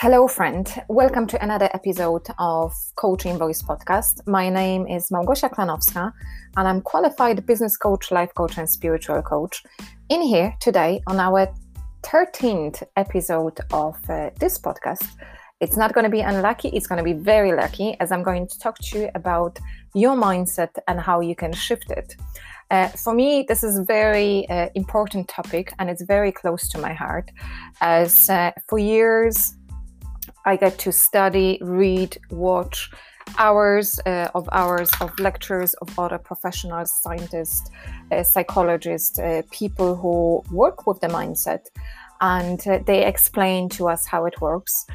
Hello, friend. Welcome to another episode of Coaching Voice podcast. My name is Małgosia Klanowska, and I'm qualified business coach, life coach, and spiritual coach. In here today on our 13th episode of uh, this podcast, it's not going to be unlucky, it's going to be very lucky as I'm going to talk to you about your mindset and how you can shift it. Uh, for me, this is a very uh, important topic and it's very close to my heart. As uh, for years, I get to study, read, watch hours uh, of hours of lectures of other professionals, scientists, uh, psychologists, uh, people who work with the mindset, and uh, they explain to us how it works.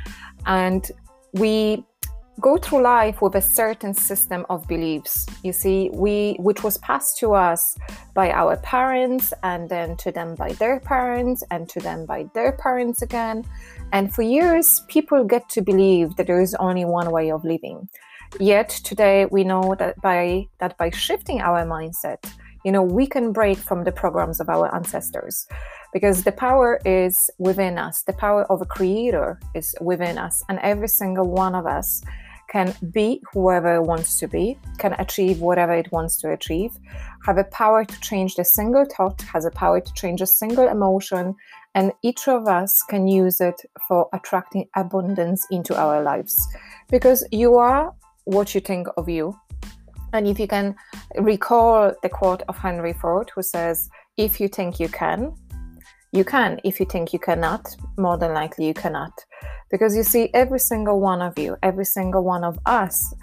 And we go through life with a certain system of beliefs you see we which was passed to us by our parents and then to them by their parents and to them by their parents again. And for years people get to believe that there is only one way of living. Yet today we know that by that by shifting our mindset you know we can break from the programs of our ancestors. Because the power is within us. The power of a creator is within us and every single one of us can be whoever it wants to be, can achieve whatever it wants to achieve, have a power to change the single thought, has a power to change a single emotion, and each of us can use it for attracting abundance into our lives. Because you are what you think of you. And if you can recall the quote of Henry Ford, who says, If you think you can, you can. If you think you cannot, more than likely you cannot. Because you see, every single one of you, every single one of us,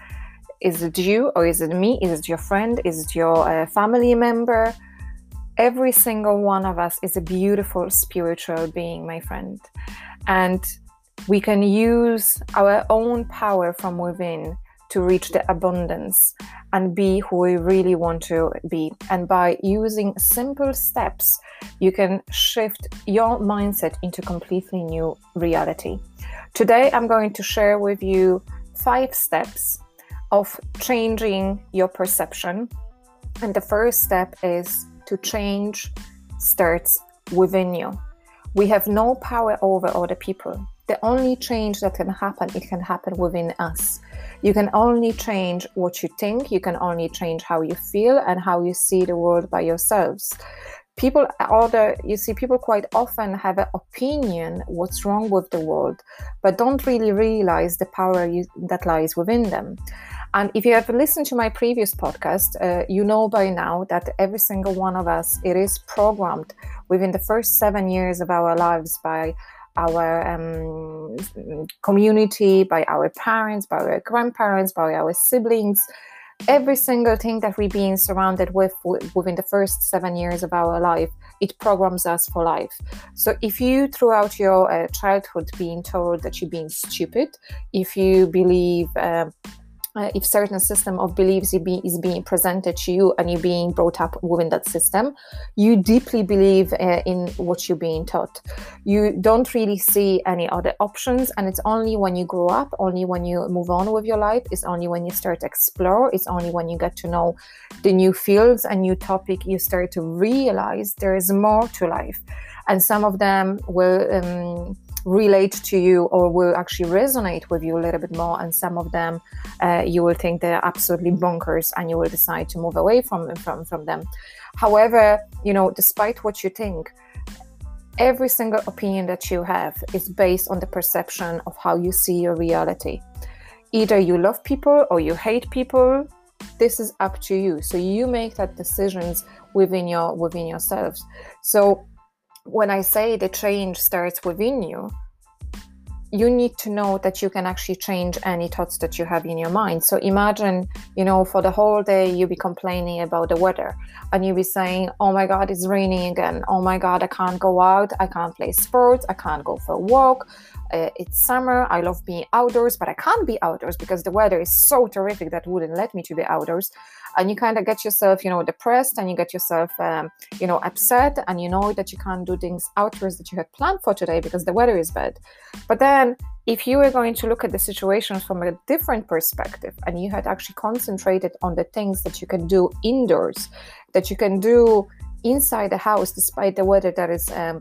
is it you or is it me? Is it your friend? Is it your uh, family member? Every single one of us is a beautiful spiritual being, my friend. And we can use our own power from within to reach the abundance and be who we really want to be. And by using simple steps, you can shift your mindset into completely new reality. Today, I'm going to share with you five steps of changing your perception. And the first step is to change starts within you. We have no power over other people. The only change that can happen, it can happen within us. You can only change what you think, you can only change how you feel and how you see the world by yourselves. People other you see people quite often have an opinion what's wrong with the world but don't really realize the power you, that lies within them. And if you have listened to my previous podcast uh, you know by now that every single one of us it is programmed within the first seven years of our lives by our um, community by our parents by our grandparents by our siblings. Every single thing that we're being surrounded with within the first seven years of our life it programs us for life. So if you throughout your uh, childhood being told that you're being stupid if you believe um, uh, if certain system of beliefs be, is being presented to you and you're being brought up within that system you deeply believe uh, in what you're being taught. You don't really see any other options and it's only when you grow up only when you move on with your life it's only when you start to explore it's only when you get to know the new fields and new topic you start to realize there is more to life. And some of them will um, relate to you or will actually resonate with you a little bit more and some of them uh, you will think they're absolutely bonkers and you will decide to move away from, from from them. However you know despite what you think every single opinion that you have is based on the perception of how you see your reality. Either you love people or you hate people this is up to you. So you make that decisions within your within yourselves. So when I say the change starts within you, you need to know that you can actually change any thoughts that you have in your mind. So imagine, you know, for the whole day you be complaining about the weather and you be saying, "Oh my god, it's raining again. Oh my god, I can't go out. I can't play sports. I can't go for a walk. Uh, it's summer. I love being outdoors, but I can't be outdoors because the weather is so terrific that wouldn't let me to be outdoors." And you kind of get yourself, you know, depressed and you get yourself, um, you know, upset and you know that you can't do things outdoors that you had planned for today because the weather is bad. But then if you were going to look at the situation from a different perspective and you had actually concentrated on the things that you can do indoors that you can do inside the house despite the weather that is um,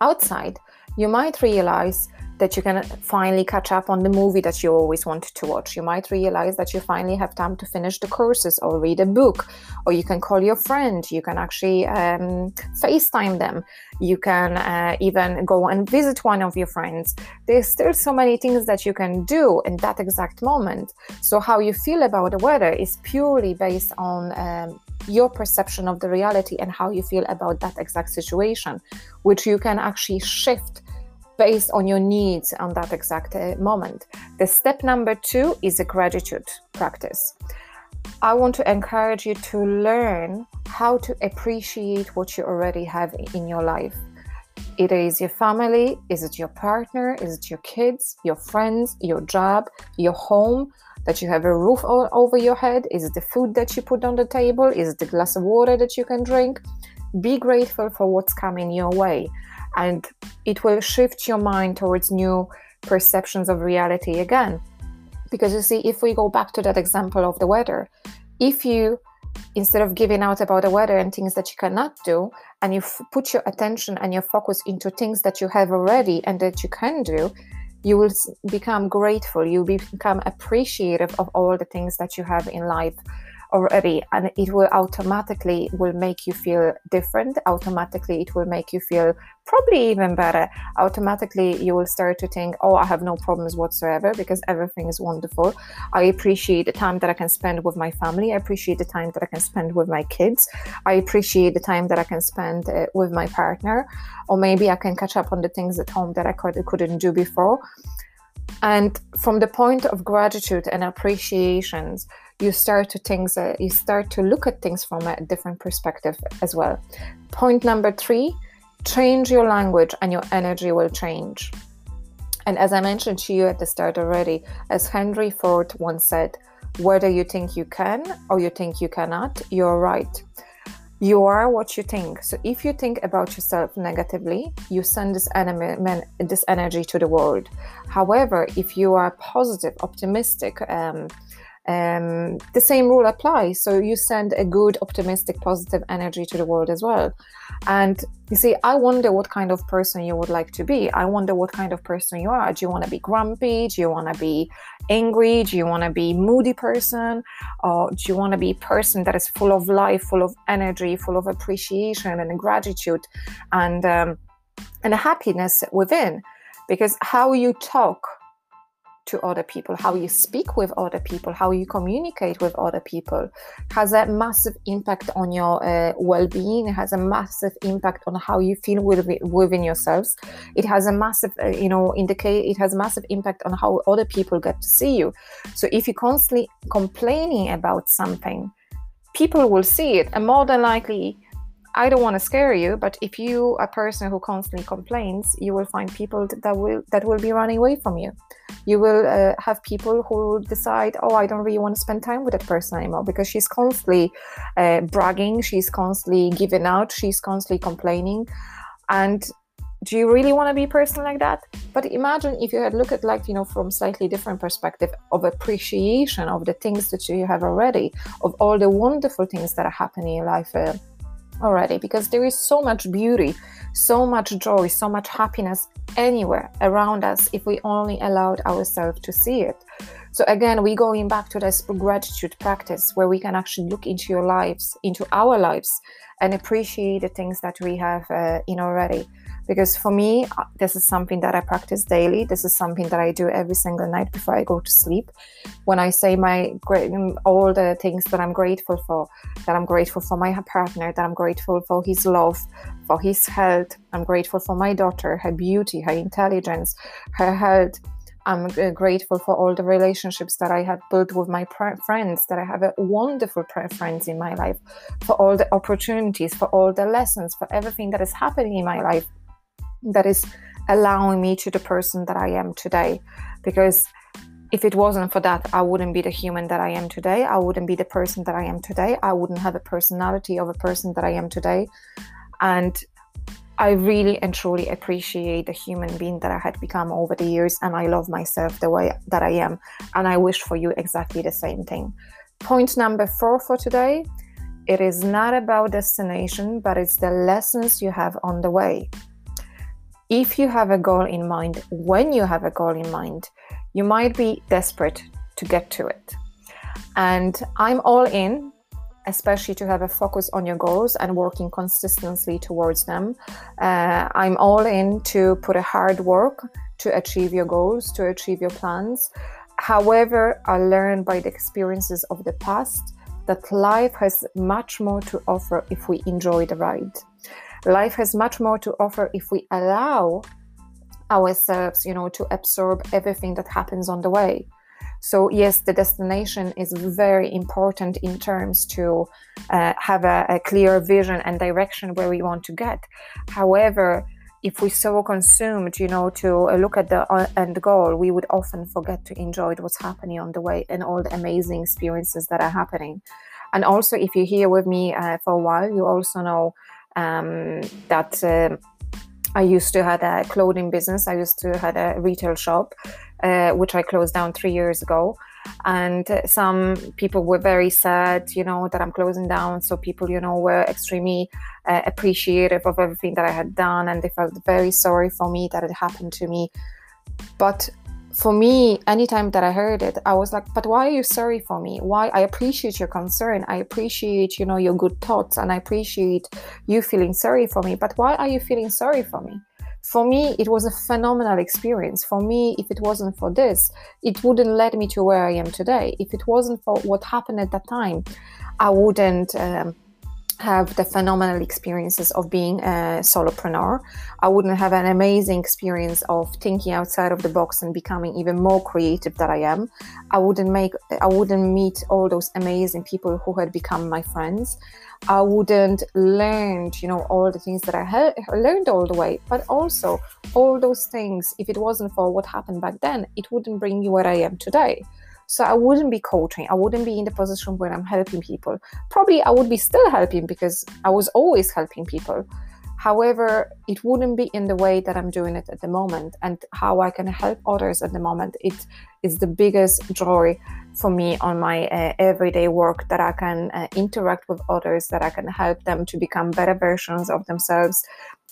outside you might realize that you can finally catch up on the movie that you always wanted to watch. You might realize that you finally have time to finish the courses or read a book, or you can call your friend. You can actually um, FaceTime them. You can uh, even go and visit one of your friends. There's still so many things that you can do in that exact moment. So, how you feel about the weather is purely based on um, your perception of the reality and how you feel about that exact situation, which you can actually shift based on your needs on that exact uh, moment. The step number two is a gratitude practice. I want to encourage you to learn how to appreciate what you already have in your life. It is your family, is it your partner, is it your kids, your friends, your job, your home, that you have a roof over your head, is it the food that you put on the table, is it the glass of water that you can drink. Be grateful for what's coming your way and it will shift your mind towards new perceptions of reality again. Because you see, if we go back to that example of the weather, if you instead of giving out about the weather and things that you cannot do, and you f- put your attention and your focus into things that you have already and that you can do, you will become grateful. You become appreciative of all the things that you have in life already and it will automatically will make you feel different. Automatically it will make you feel probably even better. Automatically you will start to think oh i have no problems whatsoever because everything is wonderful. I appreciate the time that i can spend with my family. I appreciate the time that i can spend with my kids. I appreciate the time that i can spend uh, with my partner. Or maybe i can catch up on the things at home that i could, couldn't do before. And from the point of gratitude and appreciations you start to things uh, you start to look at things from a different perspective as well. Point number three change your language and your energy will change. And as i mentioned to you at the start already as henry ford once said whether you think you can or you think you cannot you're right. You are what you think. So if you think about yourself negatively you send this, enemy, this energy to the world. However if you are positive optimistic um, um, the same rule applies. So you send a good, optimistic, positive energy to the world as well. And you see, I wonder what kind of person you would like to be. I wonder what kind of person you are. Do you want to be grumpy? Do you want to be angry? Do you want to be moody person? Or do you want to be a person that is full of life, full of energy, full of appreciation and gratitude and um, and happiness within? Because how you talk to other people, how you speak with other people, how you communicate with other people has a massive impact on your uh, well-being. It has a massive impact on how you feel with, within yourselves. It has a massive, uh, you know, indicate. It has a massive impact on how other people get to see you. So if you're constantly complaining about something, people will see it, and more than likely I don't want to scare you, but if you a person who constantly complains, you will find people that will that will be running away from you. You will uh, have people who decide, oh, I don't really want to spend time with that person anymore because she's constantly uh, bragging, she's constantly giving out, she's constantly complaining, and do you really want to be a person like that but imagine if you had looked at like you know from slightly different perspective of appreciation of the things that you have already of all the wonderful things that are happening in life uh, already because there is so much beauty, so much joy, so much happiness anywhere around us if we only allowed ourselves to see it. So again, we're going back to this gratitude practice where we can actually look into your lives, into our lives, and appreciate the things that we have uh, in already because for me uh, this is something that i practice daily. This is something that i do every single night before i go to sleep. When i say my great mm, all the things that i'm grateful for that i'm grateful for my partner that i'm grateful for his love for his health. I'm grateful for my daughter her beauty her intelligence her health. I'm uh, grateful for all the relationships that I have built with my friends, that I have a wonderful friends in my life, for all the opportunities, for all the lessons, for everything that is happening in my life that is allowing me to the person that I am today. Because if it wasn't for that, I wouldn't be the human that I am today. I wouldn't be the person that I am today. I wouldn't have a personality of a person that I am today. And I really and truly appreciate the human being that I had become over the years, and I love myself the way that I am. And I wish for you exactly the same thing. Point number four for today it is not about destination, but it's the lessons you have on the way if you have a goal in mind, when you have a goal in mind, you might be desperate to get to it. And I'm all in, especially to have a focus on your goals and working consistently towards them. Uh, I'm all in to put a hard work to achieve your goals, to achieve your plans. However, I learned by the experiences of the past that life has much more to offer if we enjoy the ride. Life has much more to offer if we allow ourselves, you know, to absorb everything that happens on the way. So yes, the destination is very important in terms to uh, have a, a clear vision and direction where we want to get. However, if we so consumed, you know, to uh, look at the uh, end goal, we would often forget to enjoy what's happening on the way and all the amazing experiences that are happening. And also, if you're here with me uh, for a while, you also know um, that uh, I used to had a clothing business. I used to had a retail shop, uh, which I closed down three years ago. And some people were very sad you know that i'm closing down. So people you know were extremely uh, appreciative of everything that i had done. And they felt very sorry for me that it happened to me. But for me anytime that i heard it i was like but why are you sorry for me? Why i appreciate your concern. I appreciate you know your good thoughts and i appreciate you feeling sorry for me. But why are you feeling sorry for me? For me it was a phenomenal experience. For me if it wasn't for this it wouldn't lead me to where i am today. If it wasn't for what happened at that time i wouldn't um, have the phenomenal experiences of being a solopreneur. I wouldn't have an amazing experience of thinking outside of the box and becoming even more creative than I am. I wouldn't make I wouldn't meet all those amazing people who had become my friends. I wouldn't learn, you know, all the things that I learned all the way. But also all those things, if it wasn't for what happened back then, it wouldn't bring me where I am today. So I wouldn't be coaching. I wouldn't be in the position where I'm helping people. Probably I would be still helping because I was always helping people. However, it wouldn't be in the way that I'm doing it at the moment and how I can help others at the moment. It is the biggest joy for me on my uh, everyday work that I can uh, interact with others, that I can help them to become better versions of themselves,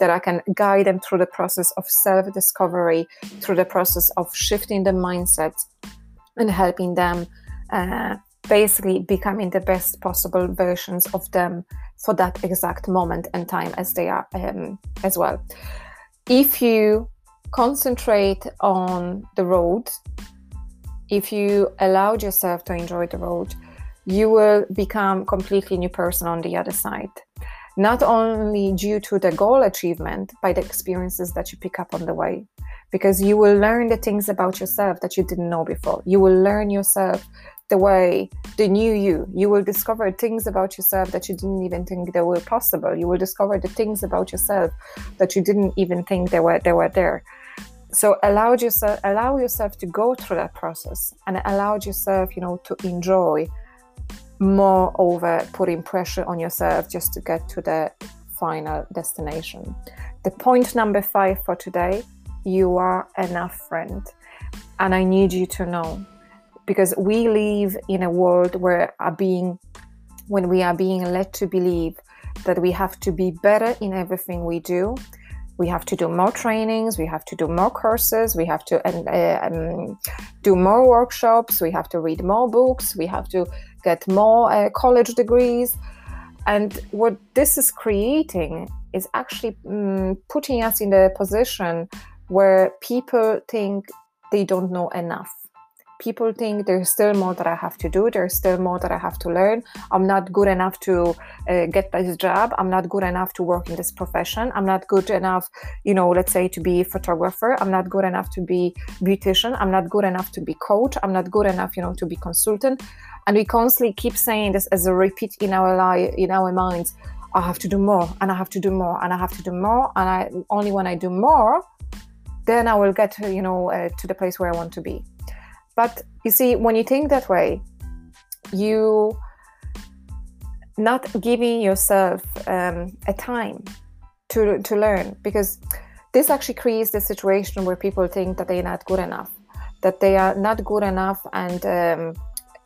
that I can guide them through the process of self discovery, through the process of shifting the mindset and helping them uh, basically becoming the best possible versions of them for that exact moment and time as they are um, as well. If you concentrate on the road, if you allowed yourself to enjoy the road, you will become completely new person on the other side. Not only due to the goal achievement, by the experiences that you pick up on the way because you will learn the things about yourself that you didn't know before. You will learn yourself the way, the new you. You will discover things about yourself that you didn't even think they were possible. You will discover the things about yourself that you didn't even think they were they were there. So allow yourself allow yourself to go through that process and allow yourself, you know, to enjoy more over putting pressure on yourself just to get to the final destination. The point number five for today you are enough friend. And i need you to know because we live in a world where are being when we are being led to believe that we have to be better in everything we do we have to do more trainings we have to do more courses we have to uh, um, do more workshops we have to read more books we have to get more uh, college degrees. And what this is creating is actually um, putting us in the position where people think they don't know enough. People think there's still more that I have to do, there's still more that I have to learn. I'm not good enough to uh, get this job. I'm not good enough to work in this profession. I'm not good enough, you know, let's say to be a photographer. I'm not good enough to be beautician. I'm not good enough to be coach. I'm not good enough, you know, to be consultant. And we constantly keep saying this as a repeat in our life, in our minds. I have to do more, and I have to do more, and I have to do more, and I only when I do more then I will get you know uh, to the place where I want to be. But you see, when you think that way, you not giving yourself um, a time to to learn because this actually creates the situation where people think that they're not good enough, that they are not good enough, and um,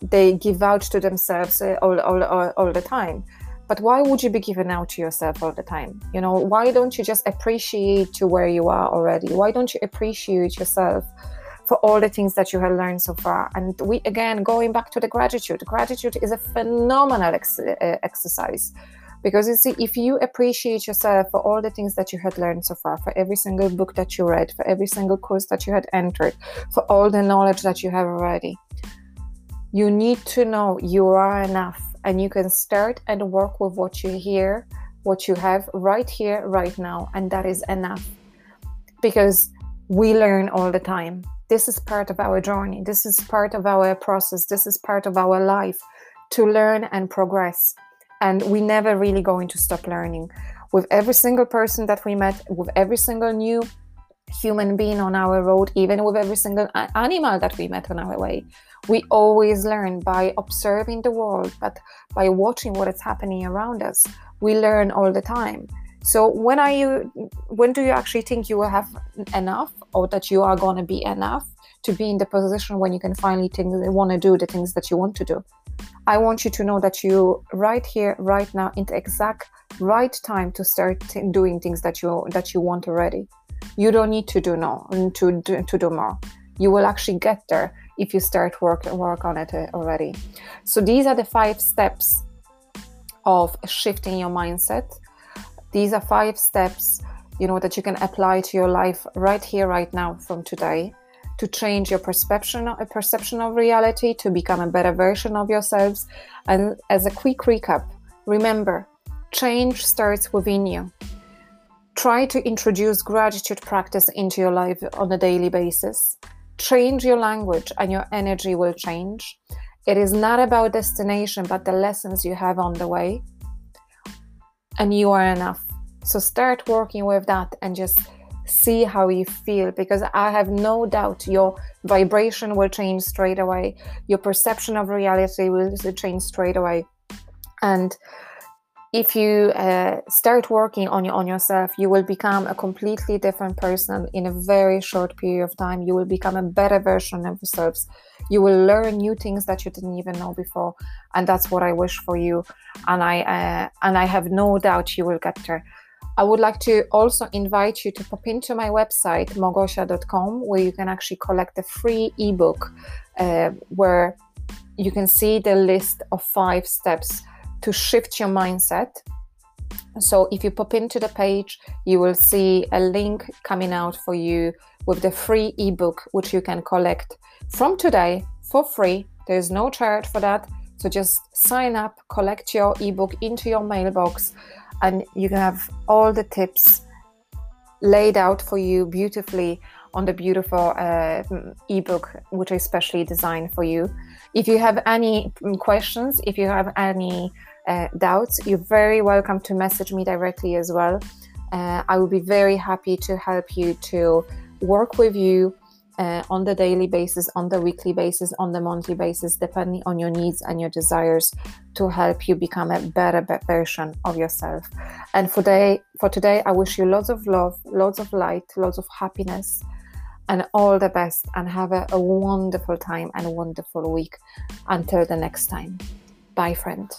they give out to themselves uh, all, all, all, all the time but why would you be giving out to yourself all the time? You know why don't you just appreciate to where you are already? Why don't you appreciate yourself for all the things that you have learned so far? And we again going back to the gratitude gratitude is a phenomenal ex- uh, exercise. Because you see if you appreciate yourself for all the things that you had learned so far for every single book that you read for every single course that you had entered for all the knowledge that you have already you need to know you are enough and you can start and work with what you hear, what you have right here, right now, and that is enough. Because we learn all the time. This is part of our journey. This is part of our process. This is part of our life to learn and progress. And we never really going to stop learning. With every single person that we met, with every single new human being on our road, even with every single animal that we met on our way. We always learn by observing the world, but by watching what is happening around us. We learn all the time. So when are you when do you actually think you will have enough or that you are going to be enough to be in the position when you can finally think, want to do the things that you want to do? I want you to know that you right here right now in the exact right time to start doing things that you that you want already. You don't need to do no to do, to do more. You will actually get there if you start work work on it uh, already. So these are the five steps of shifting your mindset. These are five steps you know that you can apply to your life right here right now from today to change your perception a perception of reality to become a better version of yourselves. And as a quick recap remember change starts within you Try to introduce gratitude practice into your life on a daily basis. Change your language and your energy will change. It is not about destination, but the lessons you have on the way. And you are enough. So start working with that and just see how you feel because I have no doubt your vibration will change straight away. Your perception of reality will change straight away. And if you uh, start working on, on yourself, you will become a completely different person in a very short period of time. You will become a better version of yourselves. You will learn new things that you didn't even know before, and that's what I wish for you. And I uh, and I have no doubt you will get there. I would like to also invite you to pop into my website małgosia.com, where you can actually collect a free ebook uh, where you can see the list of five steps to shift your mindset. So if you pop into the page, you will see a link coming out for you with the free ebook, which you can collect from today for free. There's no charge for that. So just sign up, collect your ebook into your mailbox, and you can have all the tips laid out for you beautifully on the beautiful uh, ebook, which is specially designed for you. If you have any questions, if you have any uh, doubts, you're very welcome to message me directly as well. Uh, I will be very happy to help you to work with you uh, on the daily basis, on the weekly basis, on the monthly basis, depending on your needs and your desires, to help you become a better version of yourself. And for today, for today, I wish you lots of love, lots of light, lots of happiness, and all the best. And have a, a wonderful time and a wonderful week. Until the next time, bye, friend.